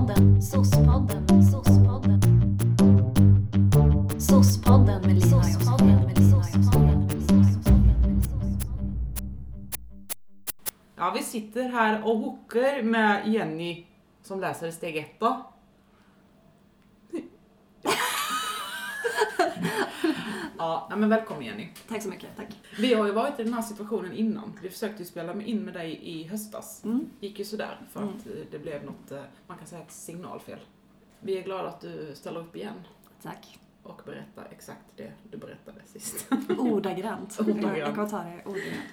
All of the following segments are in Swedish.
Sospodden, sospodden, sospodden. Sospodden med Lina och Josefin. Ja, vi sitter här och hookar med Jenny som läser steg ett då. Ja, nej, men välkommen Jenny. Tack så mycket, tack. Vi har ju varit i den här situationen innan. Vi försökte ju spela in med dig i höstas. Mm. Gick ju sådär för att eh, det blev något, eh, man kan säga ett signalfel. Vi är glada att du ställer upp igen Tack. och berättar exakt det du berättade sist. Ordagrant. Ordagrant. Jag kommer ta det ordagrant.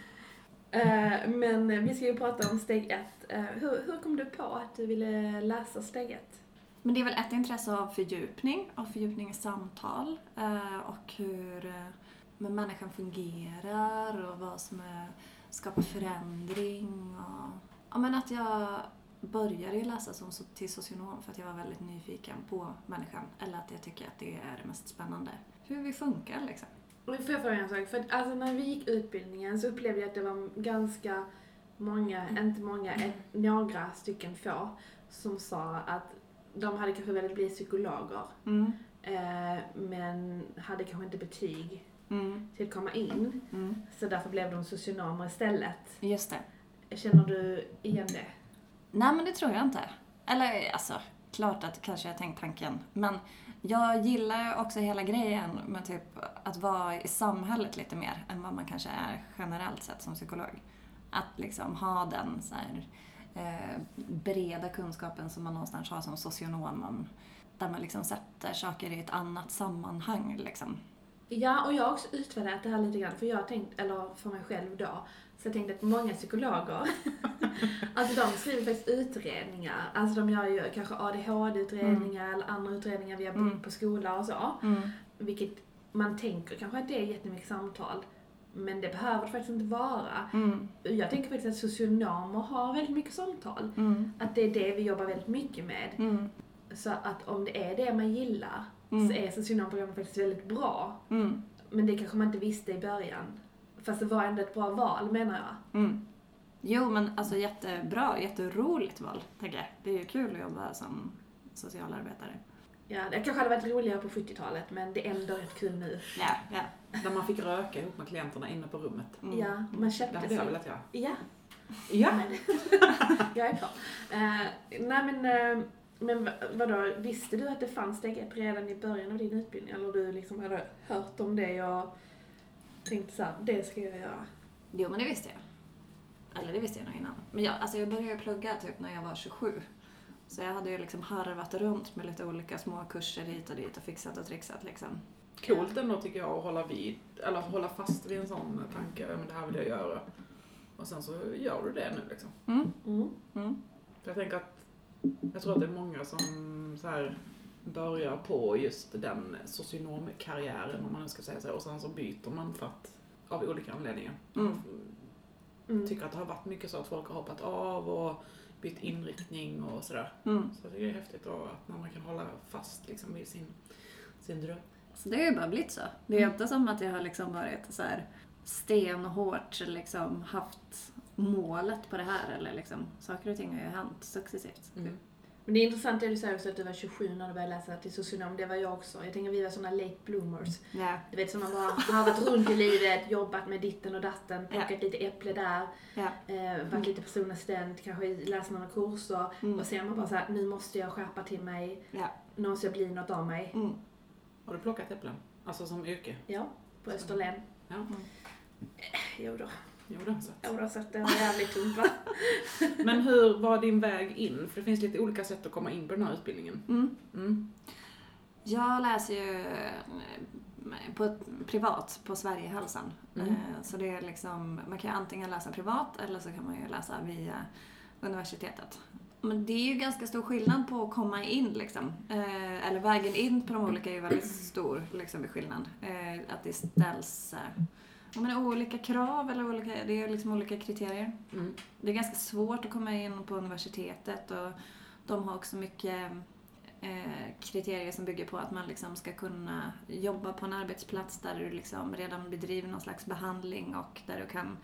Eh, men vi ska ju prata om steg ett. Hur, hur kom du på att du ville läsa steg ett? Men det är väl ett intresse av fördjupning, av fördjupning i samtal eh, och hur eh, men människan fungerar och vad som är, skapar förändring. Och, ja, men att jag började ju läsa som till socionom för att jag var väldigt nyfiken på människan. Eller att jag tycker att det är det mest spännande. Hur vi funkar liksom. Får jag fråga en sak? För att, alltså, när vi gick utbildningen så upplevde jag att det var ganska många, inte många, ett, några stycken få som sa att de hade kanske velat bli psykologer Mm. eh, men hade kanske inte betyg Mm. till att komma in. Mm. Så därför blev de socionomer istället. Just det. Känner du igen det? Nej, men det tror jag inte. Eller alltså, klart att kanske jag tänkt tanken. Men jag gillar också hela grejen med typ att vara i samhället lite mer än vad man kanske är generellt sett som psykolog. Att liksom ha den så här, eh, breda kunskapen som man någonstans har som socionom om, där man liksom sätter saker i ett annat sammanhang liksom. Ja, och jag har också utvärderat det här lite grann, för jag har tänkt, eller för mig själv då, så jag tänkte att många psykologer, alltså de skriver faktiskt utredningar, alltså de gör ju kanske ADHD-utredningar eller andra utredningar via Mm. på skola och så, Mm. vilket man tänker kanske att det är jättemycket samtal, men det behöver det faktiskt inte vara. Mm. Jag tänker faktiskt att socionomer har väldigt mycket samtal, Mm. att det är det vi jobbar väldigt mycket med. Mm. Så att om det är det man gillar, Mm. så är socionomprogrammet faktiskt väldigt bra. Mm. Men det kanske man inte visste i början. Fast det var ändå ett bra val menar jag. Mm. Jo, men alltså jättebra, jätteroligt val, tänker jag. Det är ju kul att jobba som socialarbetare. Ja, det kanske hade varit roligare på 70-talet men det är ändå rätt kul nu. Ja, ja. Där man fick röka ihop med klienterna inne på rummet. Mm. Ja, man Det köpte hade jag velat göra. Ja, Ja. men, jag är klar. Eh, nej men, eh, men va- vadå, visste du att det fanns steg redan i början av din utbildning? Eller du liksom hade hört om det och tänkte såhär, det ska jag göra. Jo, men det visste jag. Eller det visste jag nog innan. Men jag, alltså jag började plugga typ när jag var 27. Så jag hade ju liksom harvat runt med lite olika små kurser hit och dit och fixat och trixat liksom. Coolt ändå tycker jag att hålla vid, eller hålla fast vid en sån tanke, ja, men det här vill jag göra. Och sen så gör du det nu liksom. Mm. Mm. Mm. För jag tänker att, jag tror att det är många som så här börjar på just den socionomkarriären om man nu ska säga så, och sen så byter man för att, av olika anledningar. Mm. Mm. Tycker att det har varit mycket så att folk har hoppat av och bytt inriktning och sådär. Mm. Så det är häftigt då att när man kan hålla fast liksom vid sin, sin dröm. Så det har ju bara blivit så. Det är ju inte som att jag har liksom varit så här stenhårt liksom haft målet på det här eller liksom. Saker och ting har ju hänt successivt. Mm. Men det är intressant det du säger också att du var 27 när du började läsa till socionom. Det var jag också. Jag tänker vi var såna late bloomers. Ja. Du vet som man bara har varit runt i livet, jobbat med ditten och datten, plockat lite äpple där, Ja. eh, varit lite personassistent, kanske läst några kurser. Mm. Och sen man bara såhär, nu måste jag skärpa till mig, Ja. nu måste jag bli något av mig. Mm. Har du plockat äpplen? Alltså som yrke? Ja, på Österlen. Ja. Jo då, Jo, det har jag sett. jo då så att det var jävligt tungt va? Men hur var din väg in? För det finns lite olika sätt att komma in på den här utbildningen. Mm. Mm. Jag läser ju eh, på ett, privat på Sverigehälsan. Mm. Eh, Så det är liksom, man kan ju antingen läsa privat eller så kan man ju läsa via universitetet. Men det är ju ganska stor skillnad på att komma in liksom. Eh, Eller vägen in på de olika är ju väldigt stor liksom, i skillnad. Eh, Att det ställs eh, menar, olika krav eller olika, det är liksom olika kriterier. Mm. Det är ganska svårt att komma in på universitetet och de har också mycket eh, kriterier som bygger på att man liksom ska kunna jobba på en arbetsplats där du liksom redan bedriver någon slags behandling och där du kan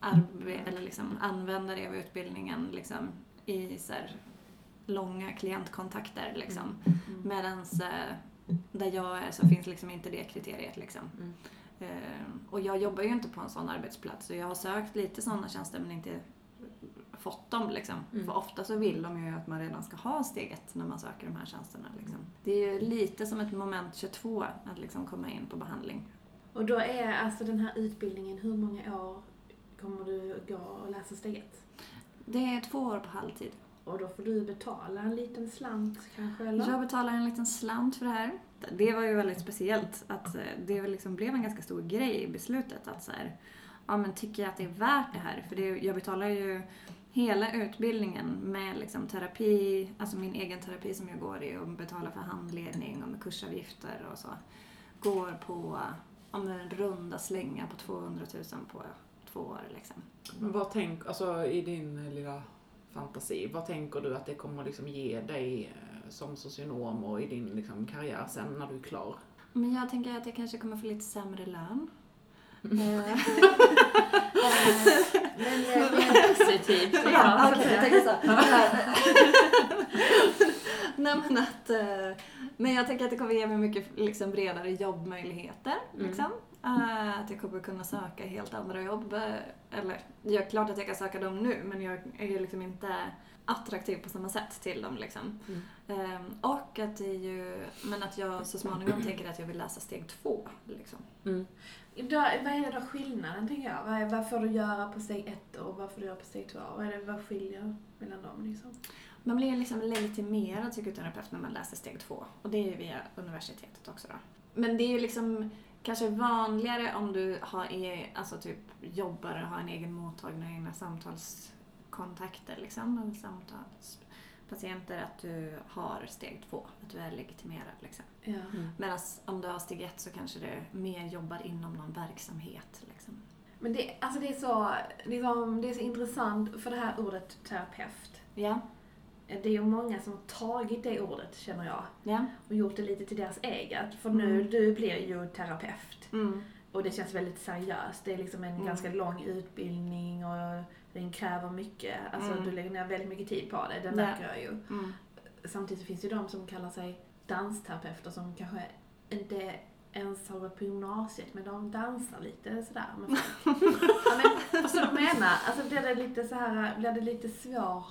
arbe- eller liksom använda dig av utbildningen liksom i så här, långa klientkontakter liksom. Mm. Medans eh, där jag är så finns liksom inte det kriteriet liksom. Mm. Eh, och jag jobbar ju inte på en sån arbetsplats så jag har sökt lite sådana tjänster men inte fått dem liksom. Mm. För ofta så vill de ju att man redan ska ha steget när man söker de här tjänsterna liksom. Det är ju lite som ett moment 22 att liksom komma in på behandling. Och då är alltså den här utbildningen, hur många år kommer du gå och läsa steg ett? Det är två år på halvtid. Och då får du betala en liten slant kanske, eller? Jag betalar en liten slant för det här. Det var ju väldigt speciellt att eh, det liksom blev en ganska stor grej i beslutet. Att så här, ja men tycker jag att det är värt det här? För det, jag betalar ju hela utbildningen med liksom terapi, alltså min egen terapi som jag går i och betalar för handledning och med kursavgifter och så. Går på ja, men runda slängar på 200 000 på två år liksom. Men vad tänk, alltså i din lilla fantasi, vad tänker du att det kommer liksom ge dig eh, som socionom och i din liksom karriär sen när du är klar? Men jag tänker att jag kanske kommer få lite sämre lön. Mm. Eh, Men eh, mer positivt. Ja, okej, jag tänker så. Nej men att, eh, men jag tänker att det kommer ge mig mycket liksom, bredare jobbmöjligheter. Mm. Liksom. Eh, att jag kommer kunna söka helt andra jobb. eh, Eller, ja, klart att jag kan söka dem nu men jag är ju liksom inte attraktiv på samma sätt till dem liksom. Mm. Eh, och att det är ju, men att jag så småningom tänker att jag vill läsa steg två. Liksom. Mm. Då, vad är då skillnaden, tänker jag? Vad, är, vad får du göra på steg ett och vad får du göra på steg två? Vad, är det, vad skiljer mellan dem liksom? Man blir liksom legitimerad psykoterapeut när man läser steg två. Och det är ju via universitetet också då. Men det är ju liksom kanske vanligare om du har e- alltså typ jobbar och har en egen mottagning och egna samtalskontakter liksom. Samtalspatienter att du har steg två, att du är legitimerad liksom. Ja. Mm. Medan om du har steg ett så kanske du mer jobbar inom någon verksamhet liksom. Men det, alltså det, är så, liksom, det är så intressant för det här ordet terapeut. Ja, Det är ju många som har tagit det ordet, känner jag, ja. och gjort det lite till deras eget. För nu, Mm. du blir ju terapeut. Mm. Och det känns väldigt seriöst. Det är liksom en Mm. ganska lång utbildning och den kräver mycket. Alltså Mm. du lägger ner väldigt mycket tid på det, det märker jag ju. Mm. Samtidigt finns det ju de som kallar sig dansterapeuter som kanske inte ens har gått på gymnasiet men de dansar lite sådär med folk. ja, men, förstår du vad jag menar? Alltså blir det lite så här, blir det lite svårt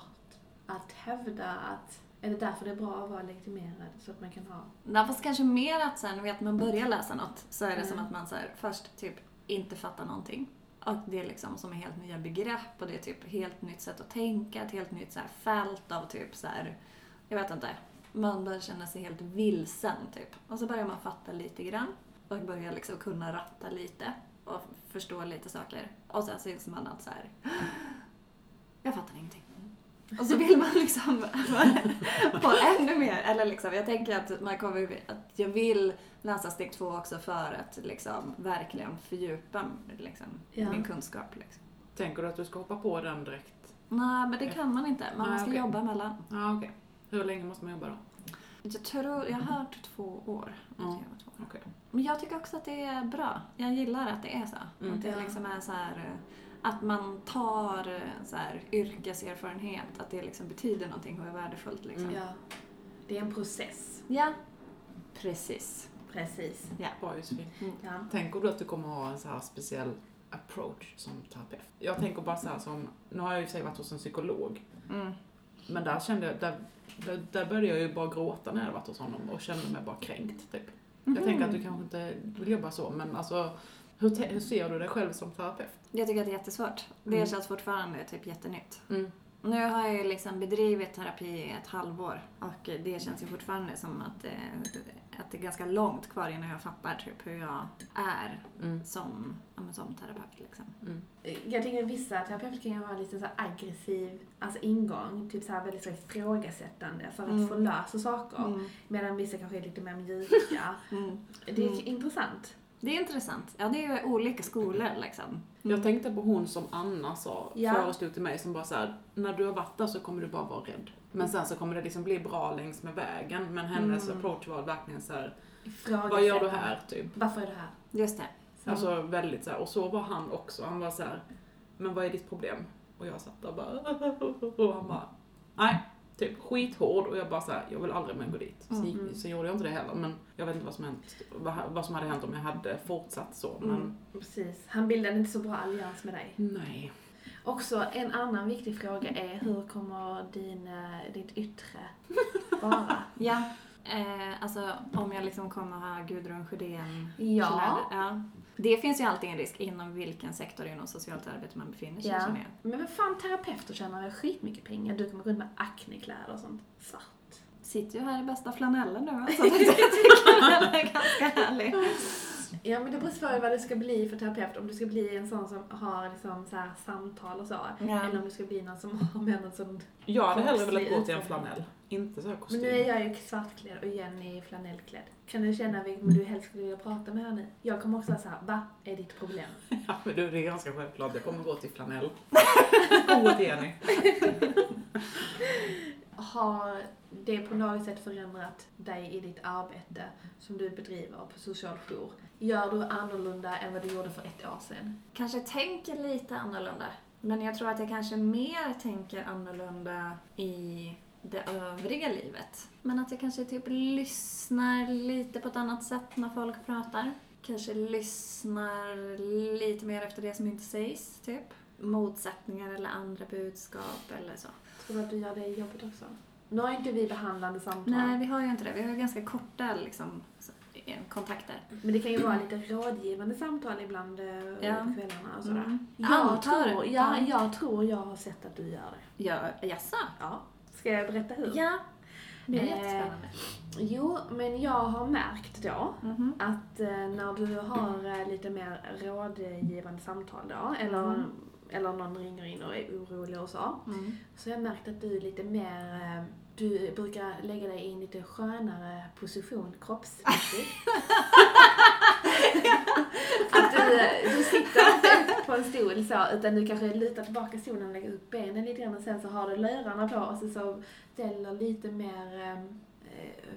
att hävda att är det därför det är bra att vara legitimerad så att man kan ha Ja, fast kanske mer att sen vet man börjar läsa något så är det som Mm. att man så här, först typ inte fattar någonting. Och det är liksom som är helt nya begrepp och det är typ helt nytt sätt att tänka, ett helt nytt så här fält av typ så här, jag vet inte, man börjar känna sig helt vilsen typ. Och så börjar man fatta lite grann och börjar liksom kunna ratta lite och förstå lite saker. Och sen så inser man att så här, jag fattar ingenting. Och så vill man liksom på ännu mer. Eller liksom, jag tänker att, man kommer, att jag vill läsa steg två också för att liksom verkligen fördjupa liksom, Ja. min kunskap. Liksom. Tänker du att du ska hoppa på den direkt? Nej, men det kan man inte. Man Nej, måste okej. jobba mellan. Ja, okej. Hur länge måste man jobba då? Jag tror, jag har hört två år. jobbar två år. Okej. Men jag tycker också att det är bra. Jag gillar att det är så. Mm. Att det liksom är så här, att man tar så här, yrkeserfarenhet, att det liksom betyder någonting och är värdefullt. Liksom. Mm. Ja. Det är en process. Ja, precis. Precis. Bra Josefin. Ja. Tänker du att du kommer ha en så här speciell approach som terapeut? Jag tänker bara så här som, nu har jag ju sig varit hos en psykolog, Mm. men där kände jag, där, där, där började jag ju bara gråta när jag varit hos honom och kände mig bara kränkt typ. Jag Mhm. tänker att du kanske inte vill jobba så, men alltså hur, hur ser du dig själv som terapeut? Jag tycker att det är jättesvårt. Det Mm. känns fortfarande typ jättenytt. Mm. Nu har jag ju liksom bedrivit terapi i ett halvår och det känns ju fortfarande som att det, att det är ganska långt kvar innan jag fattar typ hur jag är Mm. som, ja, men som terapeut. Liksom. Mm. Jag tänker att vissa terapeuter kan ju ha lite så här aggressiv alltså ingång, typ så här väldigt så här ifrågasättande för att Mm. få lösa saker. Mm. Medan vissa kanske är lite mer mjuka. Mm. Det är Mm. intressant. Det är intressant. Ja, det är ju olika skolor liksom. Jag tänkte på hon som Anna sa, Ja. föreslog till mig, som bara så här, när du har varit där så kommer du bara vara rädd. Men sen så kommer det liksom bli bra längs med vägen. Men hennes Mm. approach var verkligen så här, Ifrågasätta. vad gör du här typ? Varför är du här? Just det. Så. Alltså väldigt så här, och så var han också. Han var så här, men vad är ditt problem? Och jag satt där bara, och han bara, nej, typ skithård och jag bara såhär, jag vill aldrig mer gå dit. Så, Mm. så gjorde jag inte det heller men jag vet inte vad som, hänt, vad, vad som hade hänt om jag hade fortsatt så. Men Mm, precis. Han bildade inte så bra allians med dig. nej. Också en annan viktig fråga är hur kommer din, eh, ditt yttre vara? Ja. Eh, alltså om jag liksom kommer ha Gudrun Sjödén Ja. ja. Det finns ju alltid en risk inom vilken sektor inom socialt arbete man befinner sig Ja. jag. Men vad fan, terapeuter tjänar väl skitmycket pengar? Du kommer runt med aknekläder och sånt. Svart. Sitter ju här i bästa flanellen nu alltså. Jag tycker den är ganska härlig. Ja men det beror på vad du ska bli för terapeut. Om du ska bli en sån som har liksom så här samtal och så. Ja. Eller om du ska bli någon som har med någon sån... Jag hade hellre velat gå till en flanell. Inte så här Men kostym. nu är jag ju svartklädd och Jenny är flanellklädd. Kan du känna vem du helst skulle vilja prata med här nu? Jag kommer också vara såhär, vad är ditt problem? Ja, men du, det är ganska självklart. Jag kommer gå till flanell. Gå till Jenny. Har det på något sätt förändrat dig i ditt arbete som du bedriver på social jour? Gör du annorlunda än vad du gjorde för ett år sedan? Kanske tänker lite annorlunda. Men jag tror att jag kanske mer tänker annorlunda i det övriga livet. Men att jag kanske typ lyssnar lite på ett annat sätt när folk pratar. Kanske lyssnar lite mer efter det som inte sägs, typ. Motsättningar eller andra budskap eller så. Tror du att du gör det i jobbet också? Nu har inte vi behandlande samtal. Nej, vi har ju inte det. Vi har ju ganska korta liksom, eh, kontakter. Men det kan ju vara lite rådgivande samtal ibland eh, Ja. på kvällarna och sådär. Mm. Jag, Antar tror, det. ja, Ja. jag tror jag har sett att du gör det. Ja, jaså? Ja. Ska jag berätta hur? Ja. Det är Eh, jättespännande. Jo, men jag har märkt då Mhm. att eh, när du har eh, lite mer rådgivande samtal då, eller, Mhm. Eller någon ringer in och är orolig och så, Mm. så jag märkt att du är lite mer, eh, du brukar lägga dig i en lite skönare position kroppsmässigt. att du, du sitter inte på en stol så, utan du kanske lutar tillbaka stolen och lägger upp benen lite grann och sen så har du lurarna på och så, så ställer lite mer eh, eh,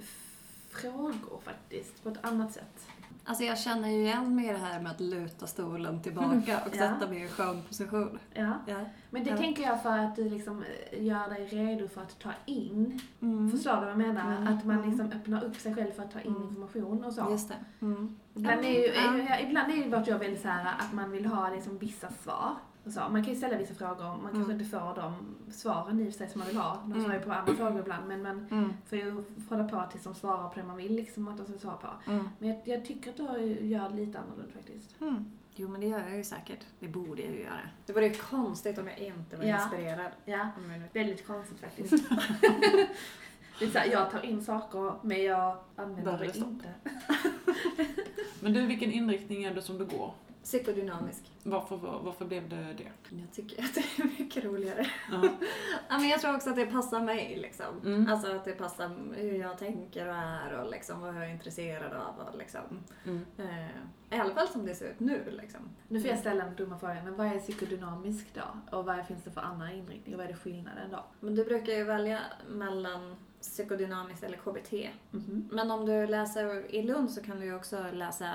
frågor faktiskt, på ett annat sätt. Alltså jag känner ju igen mig i det här med att luta stolen tillbaka och Ja. sätta mig i en skön position. Ja. Ja. Men det Ja. tänker jag för att du liksom eh, gör dig redo för att ta in. Mm. Förstår du vad jag menar? Mm. Att man Mm. liksom öppnar upp sig själv för att ta in Mm. information och så. Just det. Mm. Ibland är, ju, Ja. är ju, ibland är ju vårt jobb väldigt så här att man vill ha liksom vissa svar. Och så. Man kan ju ställa vissa frågor, man kanske Mm. inte får de svaren i och för sig som man vill ha. De Mm. svarar ju på andra frågor ibland men man Mm. får ju hålla på tills de svarar på det man vill liksom att de ska svara på. Mm. Men jag, jag tycker att du gör lite annorlunda faktiskt. Mm. Jo men det gör jag ju säkert. Det borde jag ju göra. Det vore ju konstigt om jag inte var Ja. inspirerad. Ja, väldigt konstigt faktiskt. det är så här, jag tar in saker men jag använder det inte. Men du, vilken inriktning är det som du går? Psykodynamisk. Varför, var- varför blev det det? Jag tycker att det är mycket roligare. Ja. Ja, men jag tror också att det passar mig liksom. Mm. Alltså att det passar hur jag tänker och är och liksom vad jag är intresserad av och liksom. Mm. Eh, I alla fall som det ser ut nu liksom. Nu får jag ställa den dumma frågan, men vad är psykodynamisk då? Och vad finns det för andra inriktningar? Vad är det skillnaden då? Men du brukar ju välja mellan psykodynamiskt eller KBT. Mhm. Men om du läser i Lund så kan du ju också läsa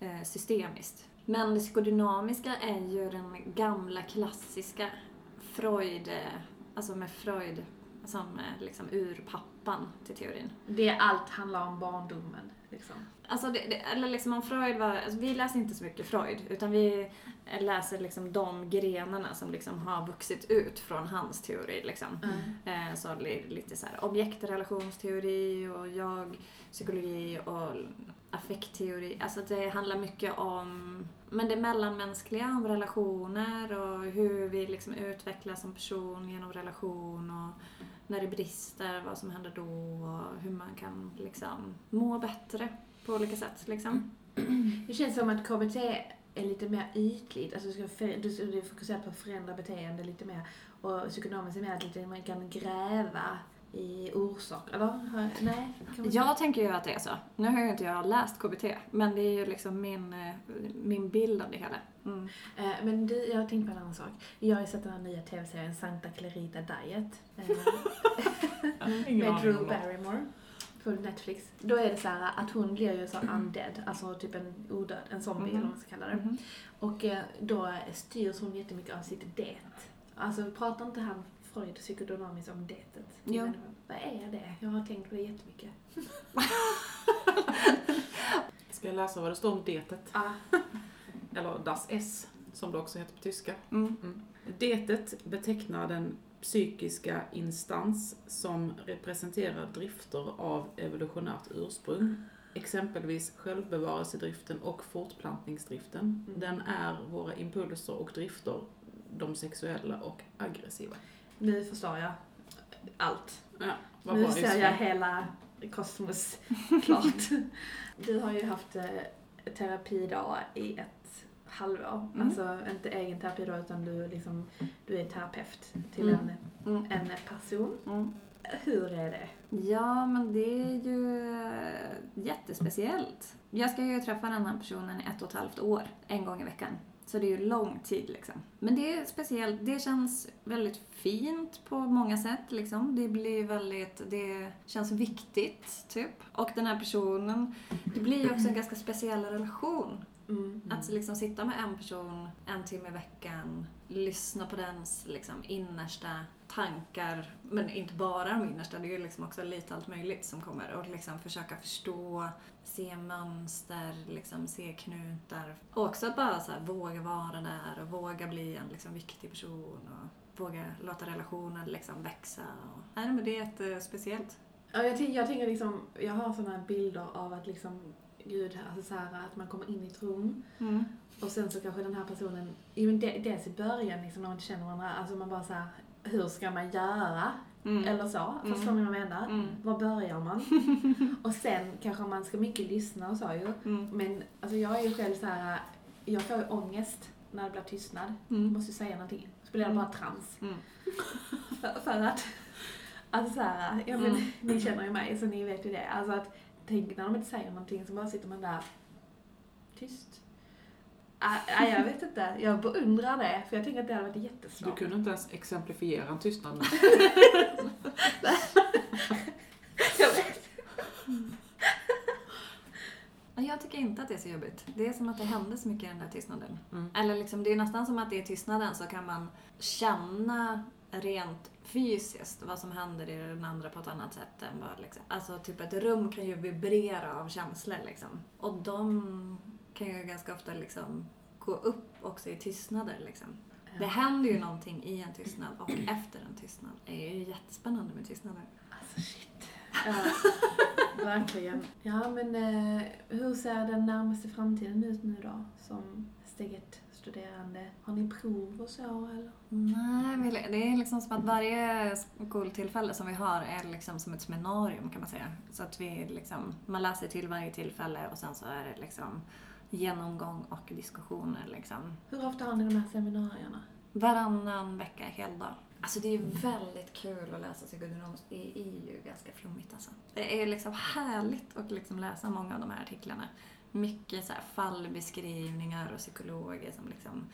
eh, systemiskt. Men det psykodynamiska är ju den gamla klassiska Freud, alltså med Freud som eh, liksom urpappan till teorin. Det är allt handlar om barndomen, liksom. Alltså, det, det, eller liksom om Freud var, alltså vi läser inte så mycket Freud, utan vi läser liksom de grenarna som liksom har vuxit ut från hans teori. Liksom. Eh, så li- lite så här objektrelationsteori och jag, psykologi och affektteori. Alltså det handlar mycket om men det mellanmänskliga, om relationer och hur vi liksom utvecklas som person genom relation och när det brister, vad som händer då och hur man kan liksom må bättre på olika sätt. Liksom. Det känns som att KBT är lite mer ytligt. Alltså du, ska du, du är på att förändra beteende lite mer. Och psykonomiskt är mer att lite, man kan gräva i orsak. Eller? Nej? Jag tänker ju att det är så. Nu har ju inte jag läst KBT, men det är ju liksom min, eh, min bild av det hela. Mm. Eh, Men du, jag har tänkt på en annan sak. Jag har ju sett den här nya tv-serien Santa Clarita Diet. eh, med Drew. Barrymore på Netflix. Då är det så här att hon blir ju så undead, alltså typ en odöd, en zombie Mhm. eller vad man ska kalla det. Mhm. Och då styrs hon jättemycket av sitt det. Alltså pratar inte han Freud psykodynamiskt om detet. Ja. Vad är det? Jag har tänkt på det jättemycket. Ska jag läsa vad det står om detet? Ah, Eller das S, som det också heter på tyska. Mm. Detet betecknar den psykiska instans som representerar drifter av evolutionärt ursprung. Exempelvis självbevarelsedriften och fortplantningsdriften. Mm. Den är våra impulser och drifter, de sexuella och aggressiva. Nu förstår jag allt. Ja, vad nu ser jag hela kosmos klart. Du har ju haft eh, terapi då i ett halvår. Mm. Alltså inte egen terapi då utan du, liksom, du är terapeut till Mm. en, Mm. en person. Mm. Hur är det? Ja, men det är ju eh, jättespeciellt. Jag ska ju träffa den här personen i ett och ett halvt år, en gång i veckan. Så det är ju lång tid liksom. Men det är speciellt, det känns väldigt fint på många sätt liksom. Det blir väldigt, det känns viktigt typ. Och den här personen, det blir ju också en ganska speciell relation. Mm. Att liksom sitta med en person en timme i veckan, lyssna på dens liksom, innersta tankar, men inte bara de innersta, det är ju liksom också lite allt möjligt som kommer och liksom försöka förstå, se mönster, liksom, se knutar. Och också att bara så här, våga vara där och våga bli en liksom, viktig person och våga låta relationen liksom, växa. Och, nej, men det är jättespeciellt. Ja, jag, tänker, jag tänker liksom, jag har sådana bilder av att liksom, gud, alltså så här, att man kommer in i ett rum Mm. och sen så kanske den här personen, dels i början liksom när man inte känner varandra, alltså man bara så här, hur ska man göra? Mm. Eller så, Mm. förstår ni vad jag menar? Mm. Var börjar man? och sen kanske man ska mycket lyssna och så ju. Mm. Men alltså jag är ju själv så här, jag får ju ångest när det blir tystnad. Mm. måste ju säga någonting. Så blir det bara trams. Mm. För, för att, alltså så här, ja men Mm. ni känner ju mig så ni vet ju det. Alltså att, tänk när de inte säger någonting så bara sitter man där tyst. Ah, ah, jag vet inte, jag beundrar det för jag tänker att det hade varit Du jättesvårt. kunde inte ens exemplifiera en tystnad nu. Jag vet. Jag tycker inte att det är så jobbigt. Det är som att det händer så mycket i den där tystnaden. Mm. Eller liksom, det är nästan som att i tystnaden så kan man känna rent fysiskt vad som händer i den andra på ett annat sätt än vad liksom. Alltså typ ett rum kan ju vibrera av känslor liksom. Och de kan ju ganska ofta liksom gå upp också i tystnader liksom. Det händer ju någonting i en tystnad och efter en tystnad. Det är ju jättespännande med tystnader. Alltså shit. Ja, verkligen. Ja men eh, hur ser den närmaste framtiden ut nu då? Som steg ett studerande. Har ni prov och så eller? Nej, det är liksom som att varje skoltillfälle som vi har är liksom som ett seminarium kan man säga. Så att vi liksom, man läser till varje tillfälle och sen så är det liksom genomgång och diskussioner liksom. Hur ofta har ni de här seminarierna? Varannan vecka, heldag. Alltså det är ju väldigt kul att läsa psykodynamiskt. Det är ju ganska flummigt alltså. Det är liksom härligt att liksom läsa många av de här artiklarna. Mycket så här fallbeskrivningar och psykologer som liksom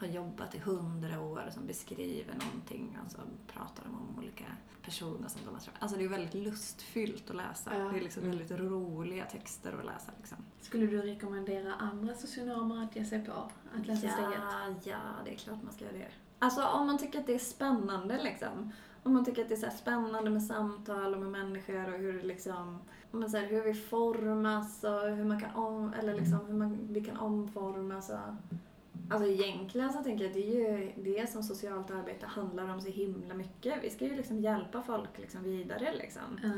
har jobbat i hundra år och som beskriver någonting och så pratar de om olika personer som de har träffat. Alltså det är väldigt lustfyllt att läsa. Ja. Det är liksom väldigt roliga texter att läsa liksom. Skulle du rekommendera andra socionomer att ge sig på att läsa steg ett? Ja, ja, det är klart man ska göra det. Alltså om man tycker att det är spännande liksom. Om man tycker att det är så spännande med samtal och med människor och hur liksom, men så här, hur vi formas och hur man kan om, eller liksom hur man, vi kan omformas och Alltså egentligen så tänker jag att det är ju det som socialt arbete handlar om så himla mycket. Vi ska ju liksom hjälpa folk liksom vidare liksom. Ja.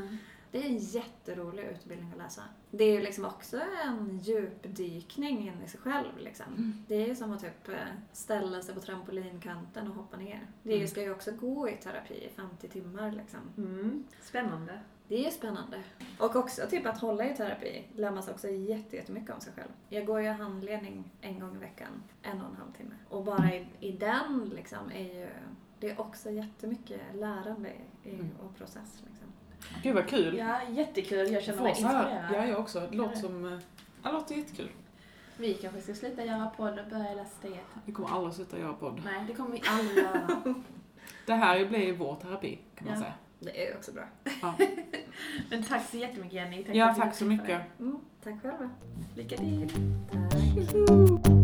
Det är en jätterolig utbildning att läsa. Det är ju liksom också en djupdykning in i sig själv. Liksom. Mm. Det är ju som att typ eh, ställa sig på trampolinkanten och hoppa ner. Det Mm. ska ju också gå i terapi i 50 timmar. Liksom. Mm. Spännande. Det är spännande. Och också typ att hålla i terapi lär man sig också jätte- jättemycket om sig själv. Jag går ju handledning en gång i veckan, en och en halv timme. Och bara i, i den liksom är ju, det är också jättemycket lärande i, Mm. och process. Liksom. Gud vad kul. Ja, jättekul. Jag känner mig inspirerad. Ja, jag också. Det låter som... eh, Ja, det låter jättekul. Vi kanske ska sluta göra podd och börja läsa ett. Vi kommer aldrig sluta göra podd. Nej, det kommer vi aldrig göra. Det här blir vår terapi, kan man Ja. säga. Det är också bra. Ja, Men tack så jättemycket Jenny. Tack ja tack så mycket. Mm, tack själva. Lycka till. Tack.